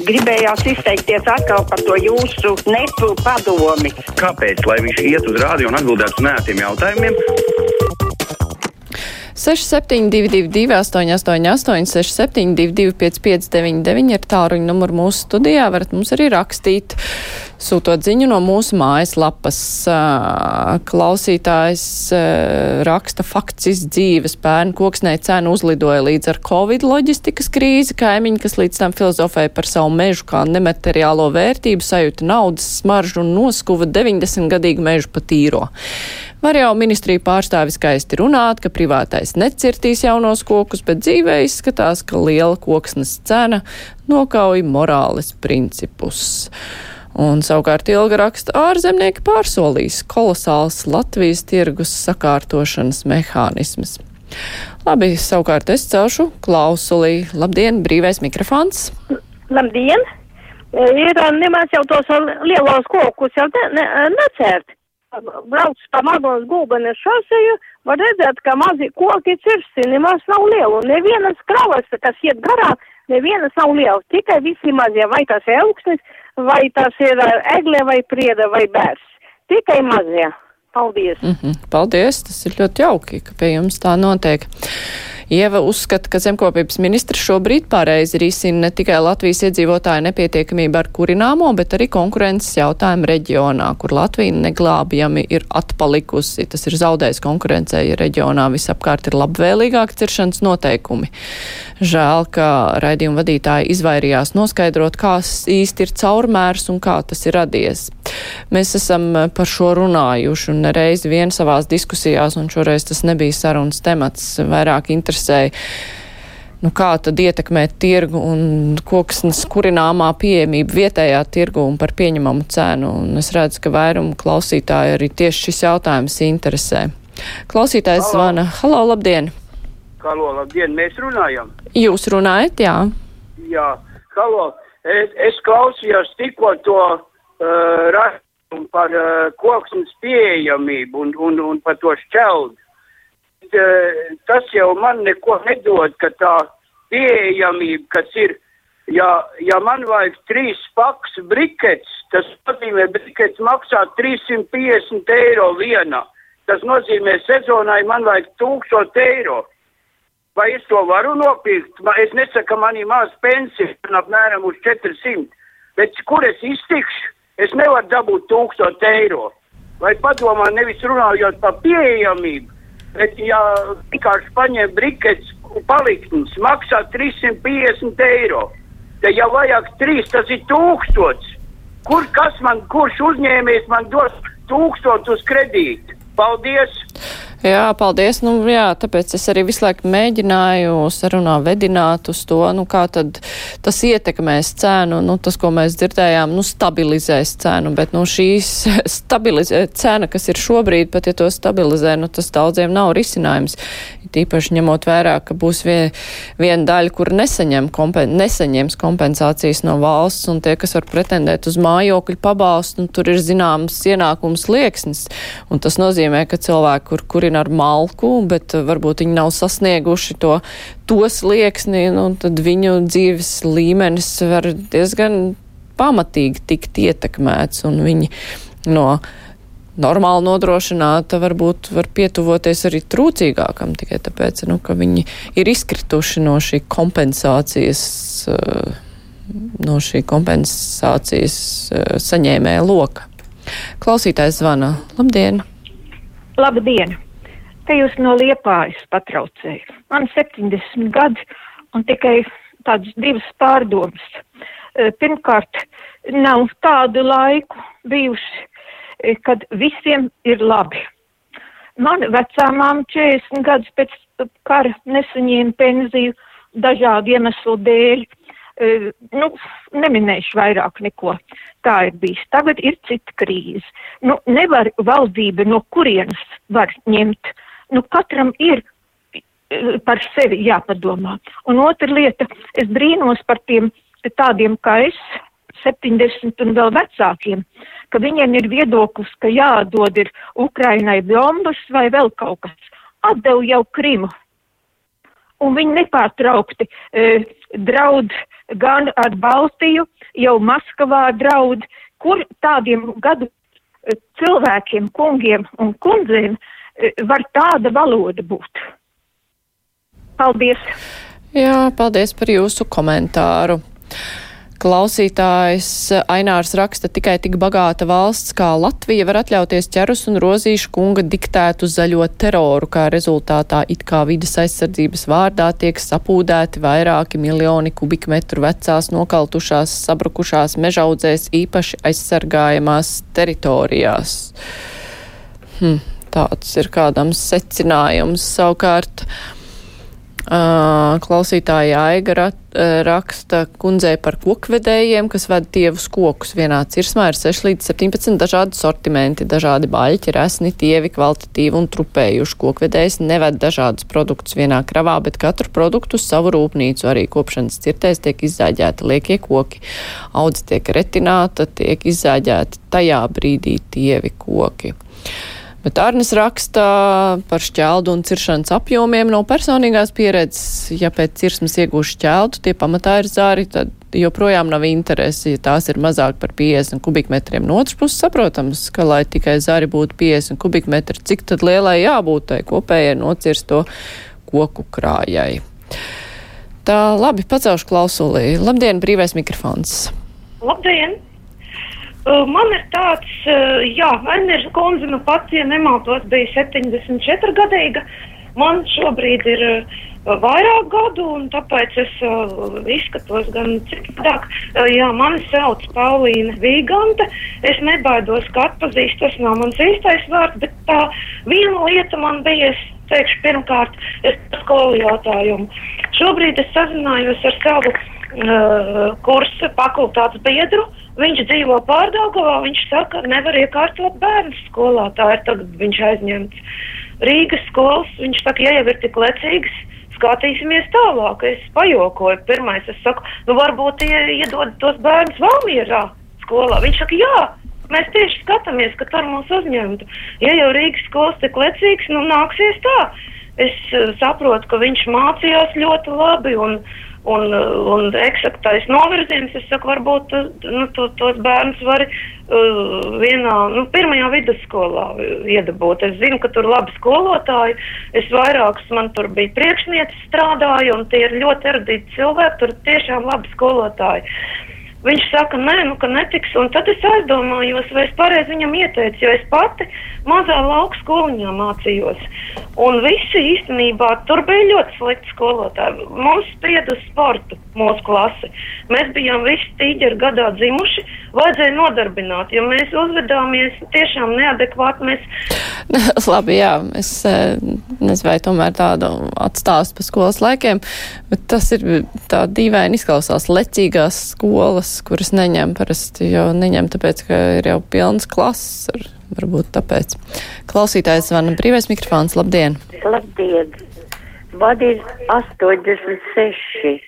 Gribējās izteikties atkal par to jūsu nepu padomi. Kāpēc? Lai viņš iet uz rādio un atbildētu uz nētiem jautājumiem. 6722, 888, 672, 559, ir tāluņa numurs mūsu studijā. varat mums arī rakstīt, sūtot ziņu no mūsu mājaslapas. Klausītājs raksta fakts izdzīves pērnu koksnē cenu uzlidoja līdz ar Covid loģistikas krīzi. Kaimiņi, kas līdz tam filozofēja par savu mežu kā nemateriālo vērtību, sajūta naudas smaržu un noskuva 90-gadīgu mežu pa tīro. Var jau ministrija pārstāvis skaisti runāt, ka privātais necirtīs jaunos kokus, bet dzīvē izskatās, ka liela koksnes cena nokauj morāles principus. Un savukārt ilga raksta ārzemnieki pārsolīs kolosāls Latvijas tirgus sakārtošanas mehānisms. Labi, savukārt es celšu klausulī. Labdien, brīvais mikrofons! Labdien! Ir nemaz jau tos lielos kokus jau ne, ne, necērt brauc pa Madonas gulbenes šoseju, var redzēt, ka mazi koki cirsti nemaz nav lielu. Nevienas kravas, kas iet garā, nevienas nav lielas, tikai visi mazie, vai tas ir augsnis, vai tas ir egle, vai prieda, vai bērs. Tikai mazie. Paldies! Mm -hmm. Paldies! Tas ir ļoti jauki, ka pie jums tā notiek. Ieva uzskata, ka zemkopības ministrs šobrīd pareizi risina ne tikai Latvijas iedzīvotāju nepietiekamību ar kurināmo, bet arī konkurences jautājumu reģionā, kur Latvija neglābjami ir atpalikusi. Tas ir zaudējis konkurencē, ja reģionā visapkārt ir labvēlīgāk ciršanas noteikumi. Žēl, ka raidījuma vadītāji izvairījās noskaidrot, kā īsti ir caurmērs un kā tas ir radies. Mēs esam par šo runājuši un nereiz vien savās diskusijās, un šoreiz tas nebija sarunas temats, vairāk interesē interesēja. Nu, kā tad ietekmēt tirgu un koksnes kurināmā pieejamību vietējā tirgu un par pieņemamu cenu? Un es redzu, ka vairumu klausītāji arī tieši šis jautājums interesē. Klausītājs Halo. zvana. Halo, labdien! Halo, labdien! Mēs runājam! Jūs runājat, jā? Jā, halo! Es, es klausījos tikko to uh, rakstījumu par uh, koksnes pieejamību un, un, un par to šķeldu tas jau man neko nedod, ka tā pieejamība, kas ir, ja, ja man vajag trīs paks brikets, tas nozīmē, brikets maksā 350 eiro vienā. Tas nozīmē, sezonai man vajag 1000 eiro. Vai es to varu nopirkt? Es nesaku, ka man ir maz pensija, apmēram uz 400, bet kur es iztikšu? Es nevaru dabūt 1000 eiro. Vai padomā, nevis runājot par pieejamību, Bet, ja vienkārši paņem brikets paliktnes, maksā 350 eiro, tad, ja vajag 3, tas ir tūkstots. Kur, kas man, kurš uzņēmējs man dos tūkstotus uz kredītu? Paldies! Jā, paldies. Nu, jā, tāpēc es arī visu laiku mēģināju sarunā vedināt uz to, nu, kā tad tas ietekmēs cenu. Nu, tas, ko mēs dzirdējām, nu, stabilizēs cenu, bet, nu, šīs stabilizē cena, kas ir šobrīd, pat ja to stabilizē, nu, tas daudziem nav risinājums. Tīpaši ņemot vērā, ka būs vien, viena daļa, kur nesaņem kompen, nesaņems kompensācijas no valsts, un tie, kas var pretendēt uz mājokļu pabalstu, nu, tur ir zināms ienākums lieksnis, un tas nozīmē, ka cilvēki, kur, kuri aprēķina ar malku, bet varbūt viņi nav sasnieguši to, to slieksni, nu, tad viņu dzīves līmenis var diezgan pamatīgi tikt ietekmēts, un viņi no normāli nodrošināta varbūt var pietuvoties arī trūcīgākam, tikai tāpēc, nu, ka viņi ir izkrituši no šī kompensācijas, eh, no šī kompensācijas eh, saņēmēja loka. Klausītājs zvana. Labdien! Labdien! Te jūs no liepājas patraucēju. Man 70 gadi un tikai tādas divas pārdomas. Eh, pirmkārt, nav tādu laiku bijuši, eh, kad visiem ir labi. Man vecāmām 40 gadus pēc kara nesaņēma pensiju dažādu iemeslu dēļ. Uh, nu, neminēšu vairāk neko. Tā ir bijis. Tagad ir cita krīze. Nu, nevar valdība no kurienes var ņemt uh, nu, katram ir eh, par sevi jāpadomā. Un otra lieta, es brīnos par tiem tādiem kā es, 70 un vēl vecākiem, ka viņiem ir viedoklis, ka jādod ir Ukrainai bombas vai vēl kaut kas. Atdev jau Krimu. un viņi nepārtraukti uh, draud gan ar Baltiju, jau Maskavā draud, kur tādiem gadu uh, cilvēkiem, kungiem un kundzēm var tāda valoda būt. Paldies! Jā, paldies par jūsu komentāru. Klausītājs Ainārs raksta, tikai tik bagāta valsts kā Latvija var atļauties ķerus un rozīšu kunga diktētu zaļo teroru, kā rezultātā it kā vidas aizsardzības vārdā tiek sapūdēti vairāki miljoni kubikmetru vecās nokaltušās sabrukušās mežaudzēs īpaši aizsargājamās teritorijās. Hm, tāds ir kādam secinājums savukārt. Klausītāja Aiga raksta kundzei par kokvedējiem, kas ved tievus kokus. Vienā cirsmā ir 6 līdz 17 dažādi sortimenti, dažādi baļķi, resni, tievi, kvalitatīvi un trupējuši. Kokvedējs neved dažādus produktus vienā kravā, bet katru produktu uz savu rūpnīcu. Arī kopšanas cirtēs tiek izzāģēti liekie koki. Audze tiek retināta, tiek izzāģēti tajā brīdī tievi koki. Bet Arnis raksta par šķeldu un ciršanas apjomiem no personīgās pieredzes. Ja pēc cirsmas iegūšu šķeldu, tie pamatā ir zāri, tad joprojām nav interesi, ja tās ir mazāk par 50 kubikmetriem. No otras puses saprotams, ka, lai tikai zāri būtu 50 kubikmetri, cik tad lielai jābūt tai kopējai nocirsto koku krājai. Tā labi, pacelšu klausulī. Labdien, brīvais mikrofons! Labdien! Man ir tāds, jā, Ainērs Konze, nu pats, ja nemaltos, bija 74 gadīga. Man šobrīd ir vairāk gadu, un tāpēc es uh, izskatos gan citādāk. Uh, jā, mani sauc Paulīna Vīgante. Es nebaidos, ka atpazīst, tas nav mans īstais vārds, bet tā viena lieta man bija, es teikšu, pirmkārt, es skolu jautājumu. Šobrīd es sazinājos ar savu uh, kursu fakultātes biedru. Uh, Viņš dzīvo pārdaugavā, viņš saka, nevar iekārtot bērnu skolā, tā ir tagad viņš aizņemts. Rīgas skolas, viņš saka, ja jau ir tik lecīgs, skatīsimies tālāk. Es pajokoju, pirmais es saku, nu varbūt ie, iedod tos bērnus Valmierā skolā. Viņš saka, jā, mēs tieši skatāmies, ka tur mūs uzņemtu. Ja jau Rīgas skolas tik lecīgs, nu nāksies tā. Es uh, saprotu, ka viņš mācījās ļoti labi un, un, un eksaktais novirziens, es saku, varbūt nu, to, tos bērnus var uh, vienā, nu, pirmajā vidusskolā iedabūt. Es zinu, ka tur labi skolotāji, es vairākus, man tur bija priekšnieci strādāju, un tie ir ļoti erudīti cilvēki, tur tiešām labi skolotāji. Viņš saka, nē, nu, ka netiks, un tad es aizdomājos, vai es pareizi viņam ieteicu, jo es pati mazā lauka skoliņā mācījos. Un visi īstenībā tur bija ļoti slikti skolotāji. Mums sprieda uz sportu mūsu klasi. Mēs bijām visi tīģeri gadā dzimuši, vajadzēja nodarbināt, jo mēs uzvedāmies tiešām neadekvāti. Mēs... Labi, jā, es eh, nezinu, vai tomēr tādu atstāstu pa skolas laikiem, bet tas ir tā dīvaini izklausās lecīgās skolas, kuras neņem parasti, jo neņem tāpēc, ka ir jau pilns klases, ar, varbūt tāpēc. Klausītājs zvana brīvais mikrofons, labdien! Labdien! Man ir 86,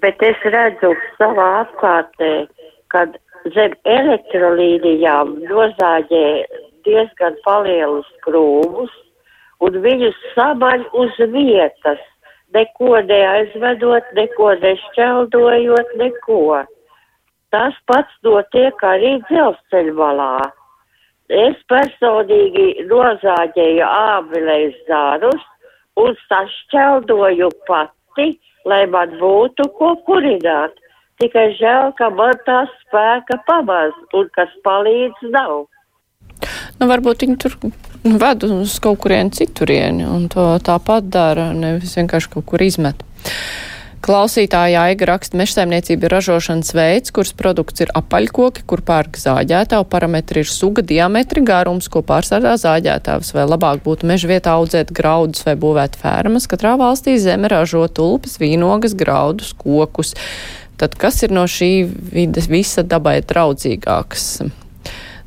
bet es redzu savā apkārtē, kad zem elektrolīnijām nozāģē diezgan palielus krūmus un viņus samaļ uz vietas, neko neaizvedot, neko nešķeldojot, neko. Tas pats notiek arī dzelzceļa malā. Es personīgi nozāģēju ābeles zārus un sašķeldoju pati, lai man būtu ko kurināt. Tikai žēl, ka man tā spēka pamaz un kas palīdz nav. Nu, varbūt viņi tur ved uz kaut kurienu citurieni un to tāpat dara, nevis vienkārši kaut kur izmet. Klausītāja Aiga raksta, mežsaimniecība ir ražošanas veids, kuras produkts ir apaļkoki, kur pērk zāģētāju, parametri ir suga, diametri, garums, ko pārsardā zāģētājs, vai labāk būtu meža vietā audzēt graudus vai būvēt fermas. Katrā valstī zeme ražo tulpes, vīnogas, graudus, kokus. Tad kas ir no šī vides visa dabai draudzīgāks?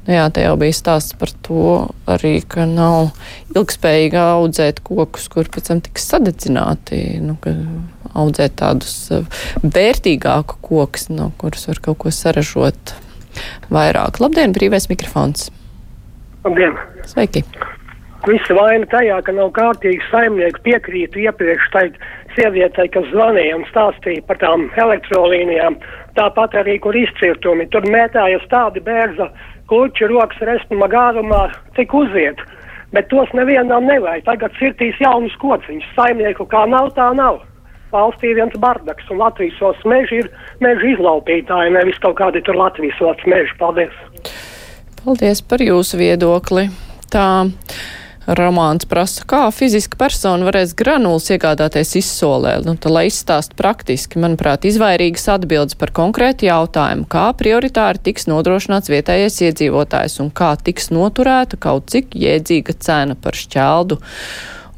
Nu jā, te jau bija stāsts par to arī, ka nav ilgspējīgi audzēt kokus, kur pēc tam tiks sadedzināti, nu, audzēt tādus eh, vērtīgāku kokus, no kurus var kaut ko saražot vairāk. Labdien, brīvais mikrofons! Labdien! Sveiki! Visa vaina tajā, ka nav kārtīgi saimnieku piekrītu iepriekš tai sievietei, kas zvanīja un stāstīja par tām elektrolīnijām. Tāpat arī, kur izcirtumi. Tur mētājas tādi bērza kuķi rokas restuma gārumā, cik uziet. Bet tos nevienam nevajag. Tagad cirtīs jaunus kociņus. Saimnieku kā nav, tā nav. Valstī ir viens bardaks, un Latvijas meži ir meža izlaupītāji, nevis kaut kādi tur Latvijas meži. Paldies! Paldies par jūsu viedokli. Tā Romāns prasa, kā fiziska persona varēs granulas iegādāties izsolē. Nu, tā, lai izstāst praktiski, manuprāt, izvairīgas atbildes par konkrētu jautājumu, kā prioritāri tiks nodrošināts vietējais iedzīvotājs un kā tiks noturēta kaut cik jēdzīga cena par šķeldu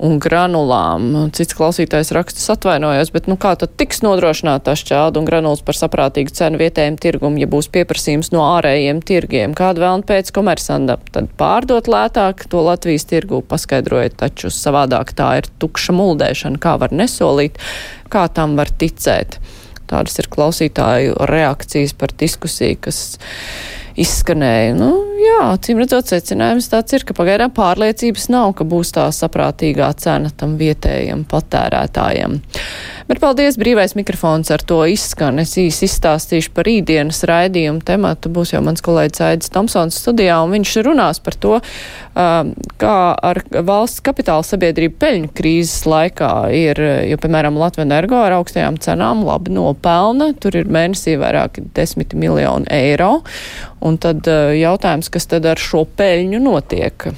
un granulām. Cits klausītājs rakstus atvainojos, bet nu kā tad tiks nodrošināta šķelda un granulas par saprātīgu cenu vietējiem tirgumu, ja būs pieprasījums no ārējiem tirgiem? Kāda vēlna pēc komersanda? Tad pārdot lētāk to Latvijas tirgu, paskaidrojiet, taču savādāk tā ir tukša muldēšana, kā var nesolīt, kā tam var ticēt. Tādas ir klausītāju reakcijas par diskusiju, kas izskanēja. Nu, jā, cīm redzot, secinājums tāds ir, ka pagaidām pārliecības nav, ka būs tā saprātīgā cena tam vietējiem patērētājiem. Bet paldies, brīvais mikrofons ar to izskan. Es īsi izstāstīšu par rītdienas raidījumu tematu. Būs jau mans kolēģis Aidis Tomsons studijā, un viņš runās par to, kā ar valsts kapitāla sabiedrību peļņu krīzes laikā ir, jo, piemēram, Latvija energo ar augstajām cenām labi nopelna. Tur ir mēnesī vairāk desmit miljonu eiro. Un tad jautājums, kas tad ar šo peļņu notiek?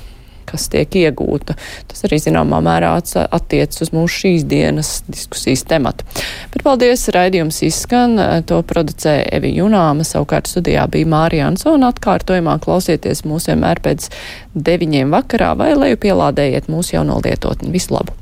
Kas tiek iegūta. Tas arī zināmā mērā attiec uz mūsu šīs dienas diskusijas tematu. Bet paldies, raidījums izskan, to producēja Evi Junāma, savukārt studijā bija Mārija Ansona atkārtojumā klausieties mūs vienmēr pēc deviņiem vakarā vai leju pielādējiet mūsu jauno lietotni. Visu labu!